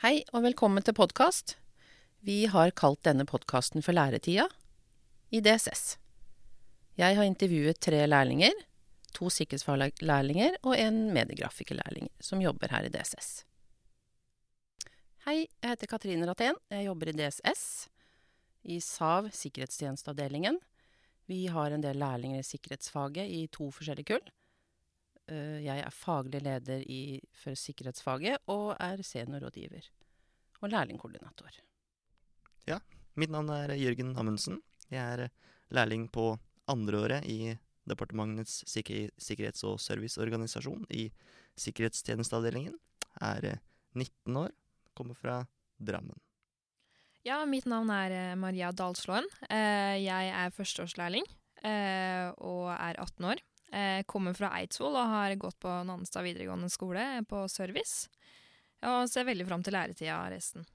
Hei og velkommen til podkast. Vi har kalt denne podkasten for Læretida i DSS. Jeg har intervjuet tre lærlinger, to sikkerhetsfaglærlinger og en mediegrafikerlærling som jobber her i DSS. Hei, jeg heter Katrine Ratén. Jeg jobber i DSS, i SAV sikkerhetstjenesteavdelingen. Vi har en del lærlinger i sikkerhetsfaget i to forskjellige kull. Eh, jeg er faglig leder i, for sikkerhetsfaget og er seniorrådgiver. Og lærlingkoordinator. Ja, Mitt navn er Jørgen Amundsen. Jeg er lærling på andreåret i Departementets sikker sikkerhets- og serviceorganisasjon i sikkerhetstjenesteavdelingen. Er eh, 19 år, kommer fra Drammen. Ja, mitt navn er eh, Maria Dalslåen. Eh, Jeg er førsteårslærling eh, og er 18 år. Jeg kommer fra Eidsvoll og har gått på Nannestad videregående skole på service. Og ser veldig fram til læretida resten.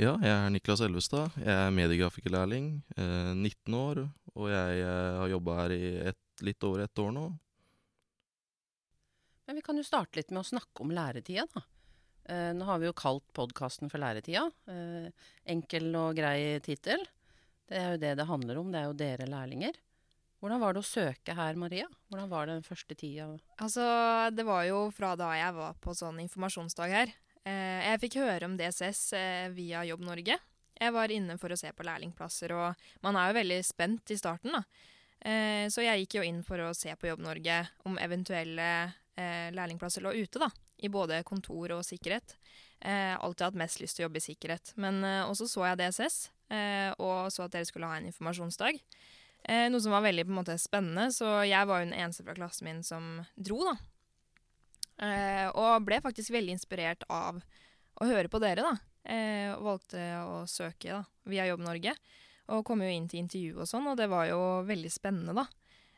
Ja, jeg er Niklas Elvestad. Jeg er mediegrafikerlærling, eh, 19 år, og jeg eh, har jobba her i et, litt over ett år nå. Men vi kan jo starte litt med å snakke om læretida, da. Eh, nå har vi jo kalt podkasten for Læretida. Eh, enkel og grei tittel. Det er jo det det handler om. Det er jo dere lærlinger. Hvordan var det å søke her, Maria? Hvordan var det den første tida? Altså, det var jo fra da jeg var på sånn informasjonsdag her. Eh, jeg fikk høre om DSS eh, via Jobb Norge. Jeg var inne for å se på lærlingplasser, og man er jo veldig spent i starten, da. Eh, så jeg gikk jo inn for å se på Jobb Norge om eventuelle eh, lærlingplasser lå ute, da. I både kontor og sikkerhet. Eh, alltid hatt mest lyst til å jobbe i sikkerhet. Men eh, også så jeg eh, og så at dere skulle ha en informasjonsdag. Eh, noe som var veldig på en måte spennende, så jeg var jo den eneste fra klassen min som dro, da. Eh, og ble faktisk veldig inspirert av å høre på dere, da. Eh, og valgte å søke da, via Jobb Norge. Og kom jo inn til intervju og sånn, og det var jo veldig spennende, da.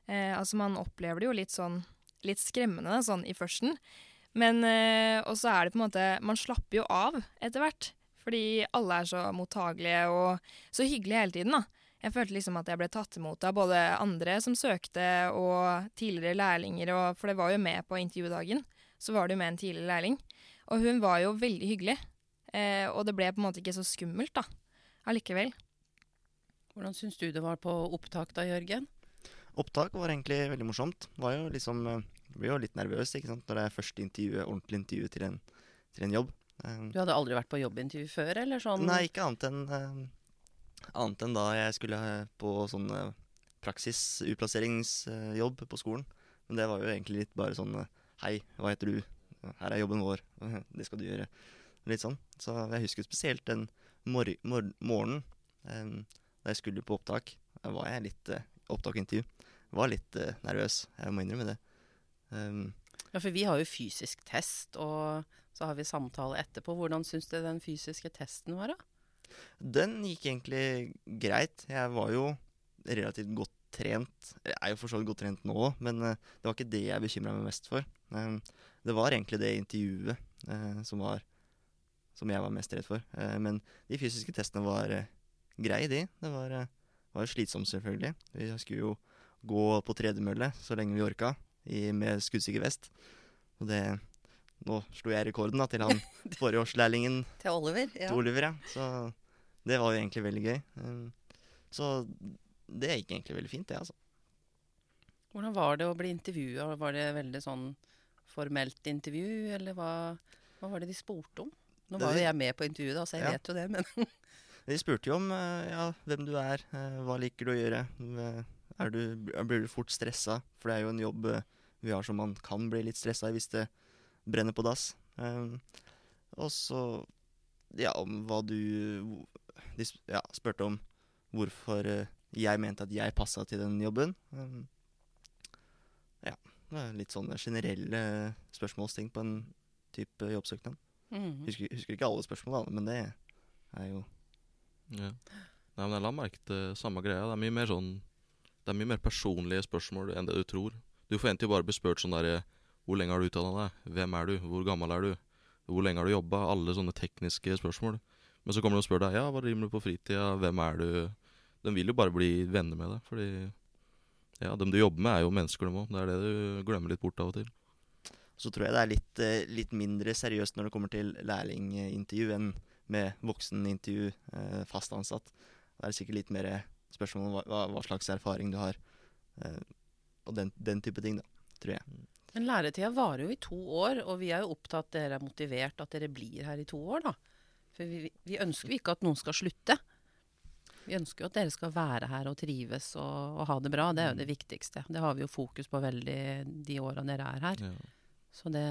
Eh, altså, man opplever det jo litt sånn litt skremmende sånn i førsten. Men eh, Og så er det på en måte Man slapper jo av etter hvert. Fordi alle er så mottagelige og så hyggelige hele tiden, da. Jeg følte liksom at jeg ble tatt imot av både andre som søkte, og tidligere lærlinger, og, for det var jo med på intervjudagen. Så var det jo med en tidligere lærling. Og hun var jo veldig hyggelig. Eh, og det ble på en måte ikke så skummelt, da. Allikevel. Hvordan syns du det var på opptak da, Jørgen? Opptak var egentlig veldig morsomt. Var jo liksom, jeg blir jo litt nervøs ikke sant? når det er første intervju, ordentlig intervju til en, til en jobb. Eh, Du hadde aldri vært på jobbintervju før, eller sånn? Nei, ikke annet enn eh, Annet enn da jeg skulle eh, på sånn eh, praksis-utplasseringsjobb på skolen. Men det var jo egentlig litt bare sånn eh, Hei, hva heter du? Her er jobben vår. Det skal du gjøre. Litt sånn. Så jeg husker spesielt den mor mor morgenen da jeg skulle på opptak. Var jeg litt Opptak og. Var litt nervøs. Jeg må innrømme det. Um, Ja, for vi har jo fysisk test, og så har vi samtale etterpå. Hvordan syns du den fysiske testen var, da? Den gikk egentlig greit. Jeg var jo relativt godt trent. Jeg er jo for så vidt godt trent nå òg, men eh, det var ikke det jeg bekymra meg mest for. Eh, det var egentlig det intervjuet eh, som var Som jeg var mest redd for. Eh, men de fysiske testene var greie, de. Det var, var slitsomt, selvfølgelig. Vi skulle jo gå på tredemølle så lenge vi orka, i, med skuddsikker vest. Og det Nå slo jeg rekorden da, til han forrige Til Oliver? Ja. til Oliver, ja. Så det var jo egentlig veldig gøy. Um, så det gikk egentlig veldig fint, det, altså. Hvordan var det å bli intervjua? Var det veldig sånn formelt intervju, eller hva, hva var det de spurte om? Nå var jo jeg med på intervjuet, da, så jeg Ja. vet jo det, men De spurte jo om eh, ja, hvem du er, eh, hva liker du å gjøre. Eh, du, blir du fort stressa? For det er jo en jobb vi har som man kan bli litt stressa i hvis det brenner på dass. Um, og så ja, om hva du De sp- ja, spurte om hvorfor eh, jeg mente at jeg passa til den jobben. Um, ja, litt sånne generelle spørsmålsting på en type jobbsøknad. Mhm. Husker, husker ikke alle spørsmål, men det er jo Ja. Nei, men jeg la merke til samme greia. Det er mye mer sånn Det er mye mer personlige spørsmål enn det du tror. Du forventer jo bare å bli spurt sånn derre Hvor lenge har du utdanna deg? Hvem er du? Hvor gammel er du? Hvor lenge har du jobba? Alle sånne tekniske spørsmål. Men så kommer de og spør deg ja, hva driver du på fritida, hvem er du? De vil jo bare bli venner med deg, fordi ja, dem du jobber med er jo mennesker, dem òg. Det er det du glemmer litt bort av og til. Så tror jeg det er litt, eh, litt mindre seriøst når det kommer til lærlingintervju enn med voksenintervju, eh, fast ansatt. Det er sikkert litt mer spørsmål om hva, hva, slags erfaring du har, eh, og den, den type ting, da, tror jeg. Men læretida varer jo i to år, og vi er jo opptatt at dere er motivert at dere blir her i to år, da. For vi, vi ønsker jo ikke at noen skal slutte. Vi ønsker jo at dere skal være her og trives og, og ha det bra. Det er jo det viktigste. Det har vi jo fokus på veldig de åra dere er her. Ja. Så det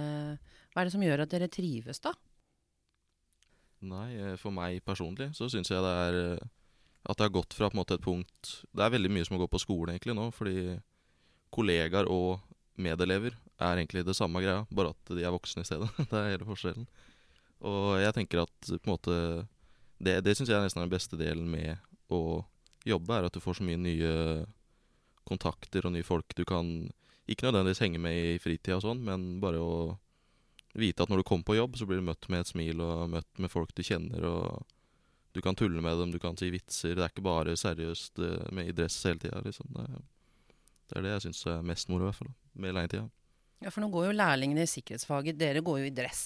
Hva er det som gjør at dere trives, da? Nei, eh, for meg personlig så syns jeg det er eh, at det har gått fra måte et punkt Det er veldig mye som har gå på skolen egentlig nå, fordi kollegaer og medelever er egentlig det samme greia, bare at de er voksne i stedet. det er hele forskjellen. Og jeg tenker at på en måte Det, det syns jeg er nesten den beste delen med å jobbe, er at du får så mye nye kontakter og nye folk du kan ikke nødvendigvis henge med i fritida og sånn, men bare å vite at når du kommer på jobb, så blir du møtt med et smil og møtt med folk du kjenner, og du kan tulle med dem, du kan si vitser. Det er ikke bare seriøst eh, med i dress hele tida, liksom. Det, det er det jeg syns er mest moro, i hvert fall, med lærlingtida. Ja, For nå går jo lærlingene i sikkerhetsfaget. Dere går jo i dress.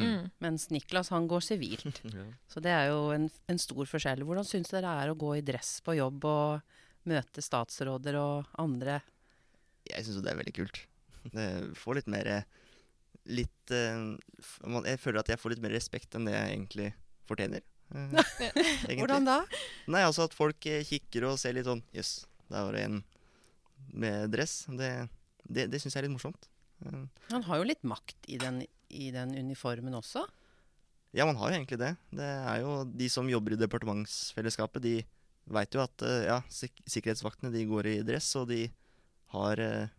Mm. Mens Niklas han går sivilt. Ja. Så det er jo en, en stor forskjell. Hvordan syns dere det er å gå i dress på jobb og møte statsråder og andre? Jeg syns jo det er veldig kult. Det får litt mer Litt eh, Jeg føler at jeg får litt mer respekt enn det jeg egentlig fortjener. eh, egentlig. Hvordan da? Nei, altså at folk eh, kikker og ser litt sånn Jøss, der var det en med dress. Det, det, det syns jeg er litt morsomt. Eh, Han har jo litt makt i den, i den uniformen også. Ja, man har jo egentlig det. Det er jo De som jobber i departementsfellesskapet, de veit jo at eh, ja, sik sikkerhetsvaktene de går i dress, og de har eh,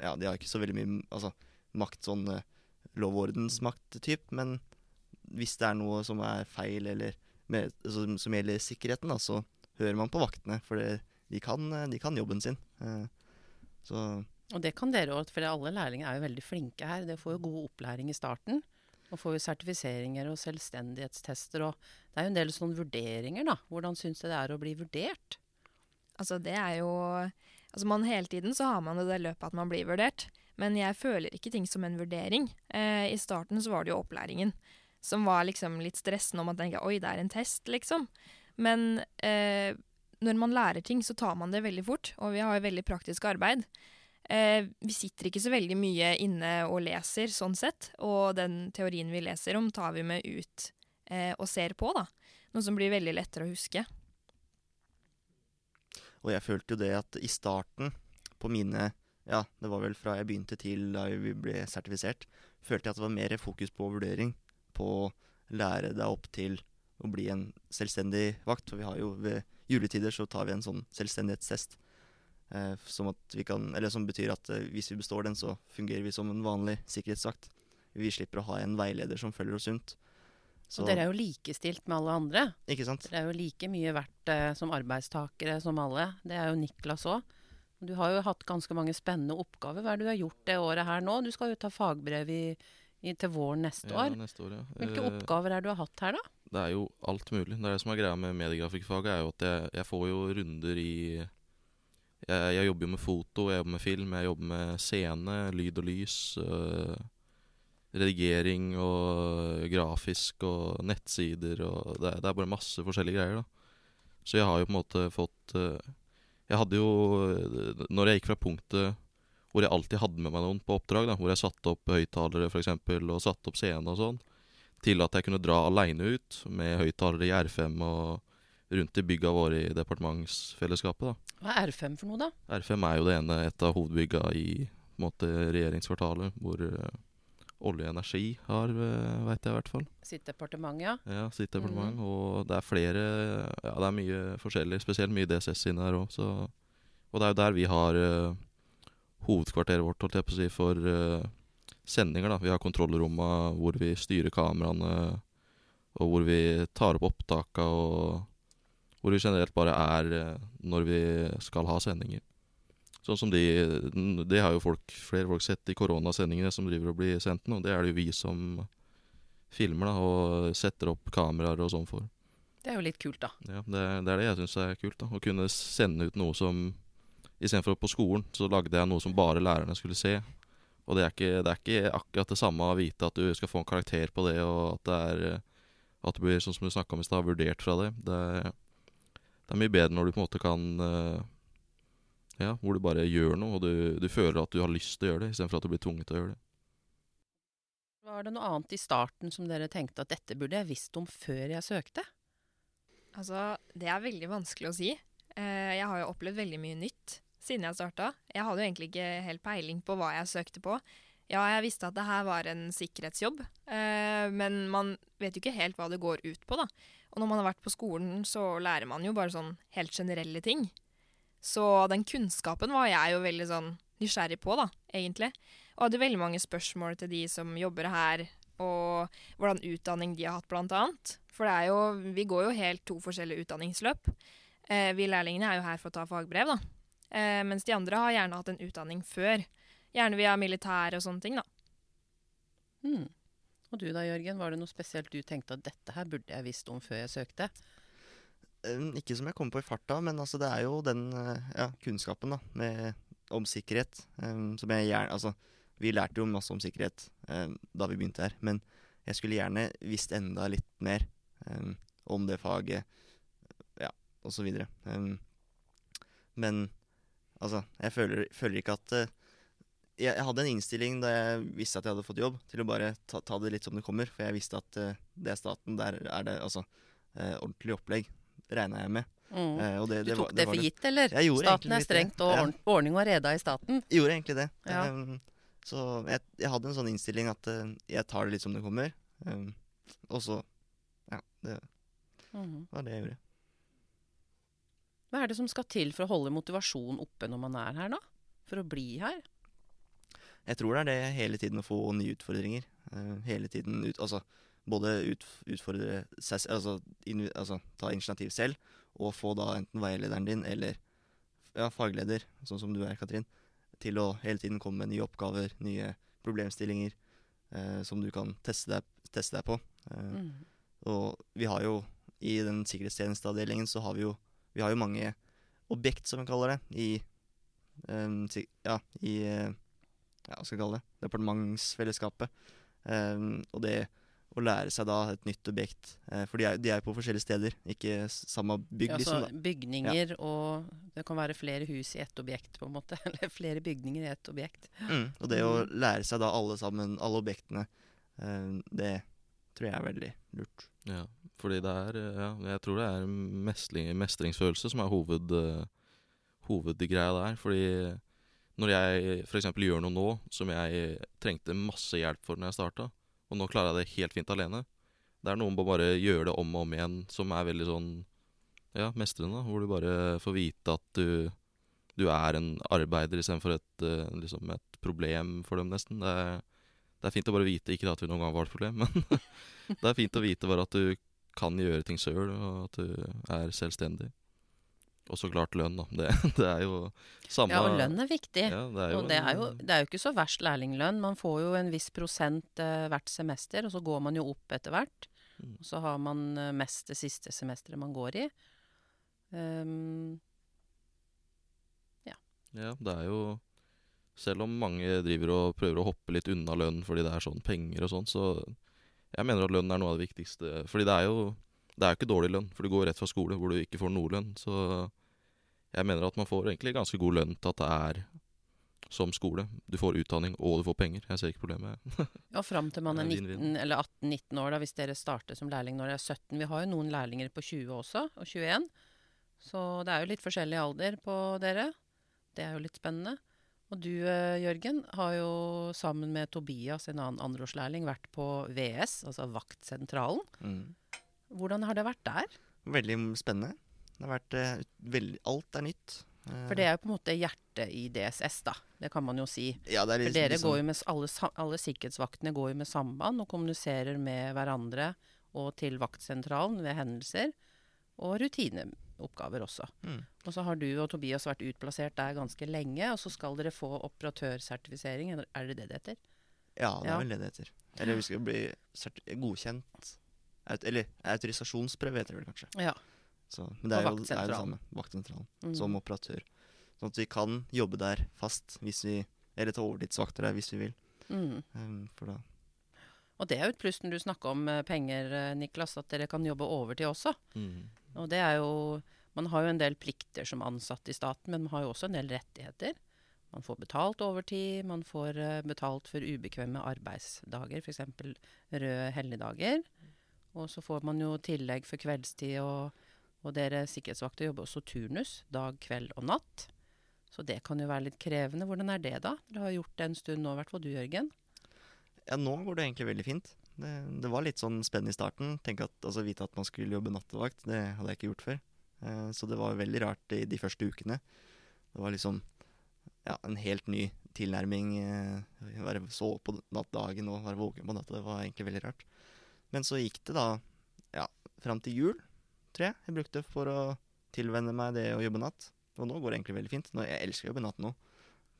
Ja, de har ikke så veldig mye altså, makt, sånn eh, lov- og ordensmakt-typ, men hvis det er noe som er feil, eller med, som, som gjelder sikkerheten, da, så hører man på vaktene, for de, kan, de kan jobben sin. Så Og det kan dere òg, for alle lærlinger er jo veldig flinke her. Dere får jo god opplæring i starten. Og får jo sertifiseringer og selvstendighetstester og Det er jo en del sånne vurderinger, da. Hvordan syns dere det er å bli vurdert? Altså, det er jo Altså, man hele tiden så har man det løpet at man blir vurdert. Men jeg føler ikke ting som en vurdering. Eh, I starten så var det jo opplæringen som var liksom litt stressende om at tenke, oi, det er en test, liksom. Men eh, når man lærer ting, så tar man det veldig fort, og vi har jo veldig praktisk arbeid. Eh, vi sitter ikke så veldig mye inne og leser sånn sett, og den teorien vi leser om, tar vi med ut eh, og ser på, da. Noe som blir veldig lettere å huske. Og jeg følte jo det at i starten på mine Ja, det var vel fra jeg begynte til da vi ble sertifisert, følte jeg at det var mer fokus på vurdering. På å lære deg opp til å bli en selvstendig vakt. For vi har jo ved juletider så tar vi en sånn selvstendighetstest. Eh, som, at vi kan, eller som betyr at eh, hvis vi består den, så fungerer vi som en vanlig sikkerhetsvakt. Vi slipper å ha en veileder som følger oss rundt. Så, Og dere er jo likestilt med alle andre. Ikke sant? Dere er jo like mye verdt eh, som arbeidstakere som alle. Det er jo Niklas òg. Du har jo hatt ganske mange spennende oppgaver. Hva er det du har gjort det året her nå? Du skal jo ta fagbrev i, i, til våren neste Ja, år. neste år, ja. Hvilke Eh, oppgaver er det du har hatt her, da? Det er jo alt mulig. Det er det som er greia med mediegrafikkfaget, er jo at jeg, jeg får jo runder i jeg, jeg jobber jo med foto, jeg jobber med film, jeg jobber med scene, lyd og lys. øh, redigering og grafisk og nettsider og det, det er bare masse forskjellige greier, da. Så jeg har jo på en måte fått øh, Jeg hadde jo Når jeg gikk fra punktet hvor jeg alltid hadde med meg noen på oppdrag, da, hvor jeg satte opp høyttalere eksempel, og satte opp scene og sånn, til at jeg kunne dra aleine ut med høyttalere i R5 og rundt i bygga våre i departementsfellesskapet. da. Hva er R5 for noe, da? R5 er jo det ene, et av hovedbygga i måte, regjeringskvartalet, hvor uh, olje og energi har, uh, veit jeg i hvert fall. Sitt departement, ja. Ja, sitt departement. Og det er flere Ja, det er mye forskjellig, spesielt mye DSS inne her òg, så Og det er jo der vi har uh, hovedkvarteret vårt, holdt jeg på å si, for uh, sendinger, da. Vi har kontrollromma hvor vi styrer kameraene, og hvor vi tar opp opptaka, og hvor vi generelt bare er eh, når vi skal ha sendinger. Sånn som de Det har jo folk, flere folk sett i koronasendingene som driver og blir sendt nå. Det er det jo vi som filmer da, og setter opp kameraer og sånn for. Det er jo litt kult, da. Ja, det, det er det jeg syns er kult. da Å kunne sende ut noe som Istedenfor på skolen så lagde jeg noe som bare lærerne skulle se. Og det er, ikke, det er ikke akkurat det samme å vite at du skal få en karakter på det, og at det er At det blir, sånn som du snakka om i stad, vurdert fra det. Det er, det er mye bedre når du på en måte kan eh, Ja, hvor du bare gjør noe, og du, du føler at du har lyst til å gjøre det, istedenfor at du blir tvunget til å gjøre det. Var det noe annet i starten som dere tenkte at dette burde jeg visst om før jeg søkte? Altså, det er veldig vanskelig å si. Eh, jeg har jo opplevd veldig mye nytt siden jeg starta. Jeg hadde jo egentlig ikke helt peiling på hva jeg søkte på. Ja, jeg visste at det her var en sikkerhetsjobb, eh, men man vet jo ikke helt hva det går ut på, da. Og når man har vært på skolen, så lærer man jo bare sånn helt generelle ting. Så den kunnskapen var jeg jo veldig sånn nysgjerrig på, da, egentlig. Og hadde veldig mange spørsmål til de som jobber her, og hvordan utdanning de har hatt, blant annet. For det er jo, vi går jo helt to forskjellige utdanningsløp. Eh, vi lærlingene er jo her for å ta fagbrev, da. Eh, mens de andre har gjerne hatt en utdanning før. Gjerne via militæret og sånne ting, da. Hmm. Og du da, Jørgen, var det noe spesielt du tenkte at dette her burde jeg visst om før jeg søkte? Ikke som jeg kommer på i farta, men altså det er jo den eh, ja, kunnskapen da, med, om sikkerhet som jeg gjerne Altså, vi lærte jo masse om sikkerhet da vi begynte her, men jeg skulle gjerne visst enda litt mer om det faget, ja, videre. Eh, men altså, jeg føler, føler ikke at eh, jeg, hadde en innstilling da jeg visste at jeg hadde fått jobb, til å bare ta, ta det litt som det kommer. For jeg visste at uh, det er staten, der er det altså uh, ordentlig opplegg. Regna jeg med. Mm. Og det, Du det tok var- det var for gitt, eller? Staten er det. strengt, og Ja. ordning og reda i staten. Jeg gjorde egentlig det. Ja. Um, så jeg, jeg hadde en sånn innstilling at uh, jeg tar det litt som det kommer. Um, og så Ja, det mm. var det jeg gjorde. Hva er det som skal til for å holde motivasjonen oppe når man er her, da? For å bli her? Jeg tror det er det hele tiden å få nye utfordringer. Eh, hele tiden ut, altså både ut, utfordre seg selv, altså, in, altså ta initiativ selv, og få da enten veilederen din eller ja, fagleder, sånn som du er, Katrin, til å hele tiden komme med nye oppgaver, nye problemstillinger eh, som du kan teste deg, teste deg på. Eh, mm. Og vi har jo i den sikkerhetstjenesteavdelingen så har vi jo Vi har jo mange objekt, som vi kaller det, i si- Ja, i eh, Ja, hva skal jeg kalle det? Departementsfellesskapet. Um, og det å lære seg da et nytt objekt uh, For de er, de er på forskjellige steder, ikke samme bygg, Ja, liksom. altså Da. bygninger og Det kan være flere hus i ett objekt, på en måte. Eller flere bygninger i ett objekt. Mm, og det å lære seg da alle sammen, alle objektene, uh, det tror jeg er veldig lurt. Ja, fordi det er eh, Ja, jeg tror det er mestring, mestringsfølelse som er hoved, uh, hovedgreia der. Fordi når jeg f.eks. gjør noe nå som jeg trengte masse hjelp for når jeg starta, og nå klarer jeg det helt fint alene Det er noe med å bare gjøre det om og om igjen som er veldig sånn ja, mestrende. Hvor du bare får vite at du, du er en arbeider istedenfor et, eh, liksom et problem for dem, nesten. Det er, det er fint å bare vite, ikke at vi noen gang var et problem, men det er fint å vite bare at du kan gjøre ting sjøl, og at du er selvstendig. Og så klart lønn, da. Det, det er jo samme Ja, og lønn er viktig. Ja, det er jo og det er, jo, det er jo ikke så verst lærlinglønn. Man får jo en viss prosent eh, hvert semester, og så går man jo opp etter hvert. Mm. Og så har man eh, mest det siste semesteret man går i. Ja. Ja, det er jo Selv om mange driver og prøver å hoppe litt unna lønn fordi det er sånn penger og sånn, så jeg mener at lønn er noe av det viktigste. Fordi det er jo det er jo ikke dårlig lønn, for du går rett fra skole hvor du ikke får noe lønn. Så jeg mener at man får egentlig ganske god lønn til at det er som skole. Du får utdanning og du får penger. Jeg ser ikke problemet. og fram til man er Det er vinn-vinn. 19 eller 18-19 år, da, hvis dere starter som lærling når dere er 17. Vi har jo noen lærlinger på 20 også, og 21. Så det er jo litt forskjellig alder på dere. Det er jo litt spennende. Og du, eh, Jørgen, har jo sammen med Tobias, en annen andreårslærling, vært på VS, altså Vaktsentralen. Mm. Hvordan har det vært der? Veldig spennende. Det har vært eh, veldig Alt er nytt. Eh, For det er jo på en måte hjertet i DSS, da. Det kan man jo si. ja, er For litt, dere liksom- går jo med alle, alle sikkerhetsvaktene går jo med samband og kommuniserer med hverandre og til vaktsentralen ved hendelser. Og rutineoppgaver også. Mm. Og så har du og Tobias vært utplassert der ganske lenge, og så skal dere få operatørsertifisering. Er det det det heter? Ja, det Ja. er vel det det heter. Eller vi skal bli godkjent Eller autorisasjonsprøve heter det vel kanskje. Ja. Så, men det er jo det, er samme. Vaktsentralen. Mm. Som operatør. Sånn at vi kan jobbe der fast hvis vi Eller ta overtidsvakter der hvis vi vil. Mm. Um, for da Og det er jo et pluss når du snakker om eh, penger, eh, Niklas, at dere kan jobbe overtid også. Mm. Og det er jo Man har jo en del plikter som ansatt i staten, men man har jo også en del rettigheter. Man får betalt overtid, man får eh, betalt for ubekvemme arbeidsdager, f.eks. røde helligdager. Og så får man jo tillegg for kveldstid, og, og dere sikkerhetsvakter jobber også turnus, dag, kveld og natt. Så det kan jo være litt krevende. Hvordan er det, da? Dere har gjort det en stund nå, i hvert fall du, Jørgen. Ja, nå går det egentlig veldig fint. Det, det var litt sånn spenn i starten. Tenk at, altså Vite at man skulle jobbe nattevakt, det hadde jeg ikke gjort før. Eh, så det var veldig rart i de første ukene. Det var liksom ja, en helt ny tilnærming. Eh, være så på nattdagen og være våken på natta. Det var egentlig veldig rart. Men så gikk det da ja, fram til jul, tror jeg. Jeg brukte for å tilvenne meg det å jobbe natt. Og nå går det egentlig veldig fint. Nå, jeg elsker å jobbe natt nå.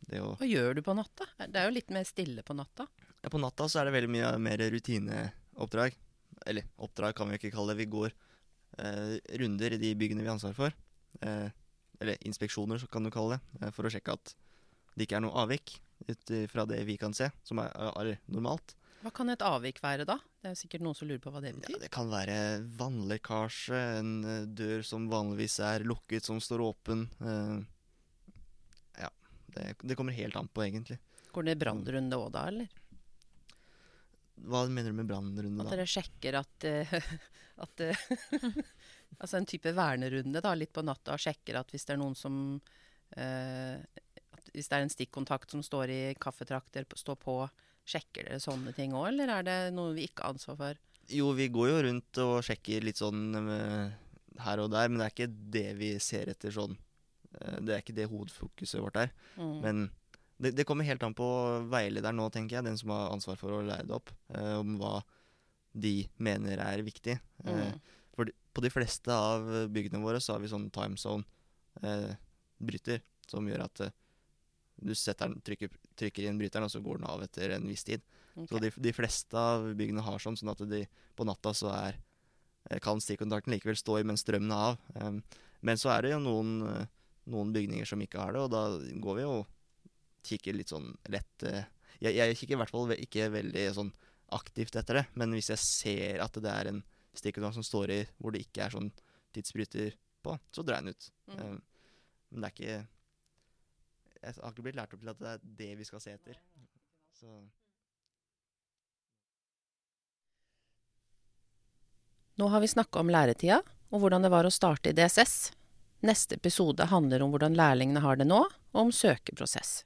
Det å Hva gjør du på natta? Det er jo litt mer stille på natta. Ja, på natta så er det veldig mye mer rutineoppdrag. Eller oppdrag kan vi ikke kalle det. Vi går eh, runder i de byggene vi har ansvar for. Eh, eller inspeksjoner, så kan du kalle det. Eh, for å sjekke at det ikke er noe avvik ut fra det vi kan se, som er, er normalt. Hva kan et avvik være da? Det er sikkert noen som lurer på hva det betyr. Ja, det kan være vannlekkasje, en eh, dør som vanligvis er lukket, som står åpen. Eh, ja, det, det kommer helt an på, egentlig. Går det brannrunde òg da, eller? Hva mener du med brannrunde, At dere sjekker at, uh, at uh, Altså en type vernerunde da, litt på natta, og sjekker at hvis det er noen som uh, Hvis det er en stikkontakt som står i kaffetrakter, står på, sjekker dere sånne ting òg, eller er det noe vi ikke har ansvar for? Jo, vi går jo rundt og sjekker litt sånn eh, her og der, men det er ikke det vi ser etter sånn. Eh, det er ikke det hovedfokuset vårt er. Mm. Men det, det kommer helt an på veilederen nå, tenker jeg, den som har ansvar for å lære det opp, eh, om hva de mener er viktig. Eh, Mm. for de- på de fleste av byggene våre så har vi sånn time zone-bryter, som gjør at eh, du den, trykker, trykker inn bryteren, og så går den av etter en viss tid. Okay. Så de, de fleste av byggene har sånn, sånn at de, på natta så er, eh, kan stikkontakten likevel stå i mens strømmen er av. Um, men så er det jo noen, eh, noen bygninger som ikke har det, og da går vi og kikker litt sånn lett eh, jeg, jeg kikker i hvert fall ikke veldig sånn aktivt etter det, men hvis jeg ser at det er en stikkontakt som står i hvor det ikke er sånn tidsbryter på, så drar jeg den ut. Mm. Um, men det er ikke Jeg har ikke blitt lært opp til at det er det vi skal se etter. Så Nå har vi snakka om læretida, og hvordan det var å starte i DSS. Neste episode handler om hvordan lærlingene har det nå, og om søkeprosess.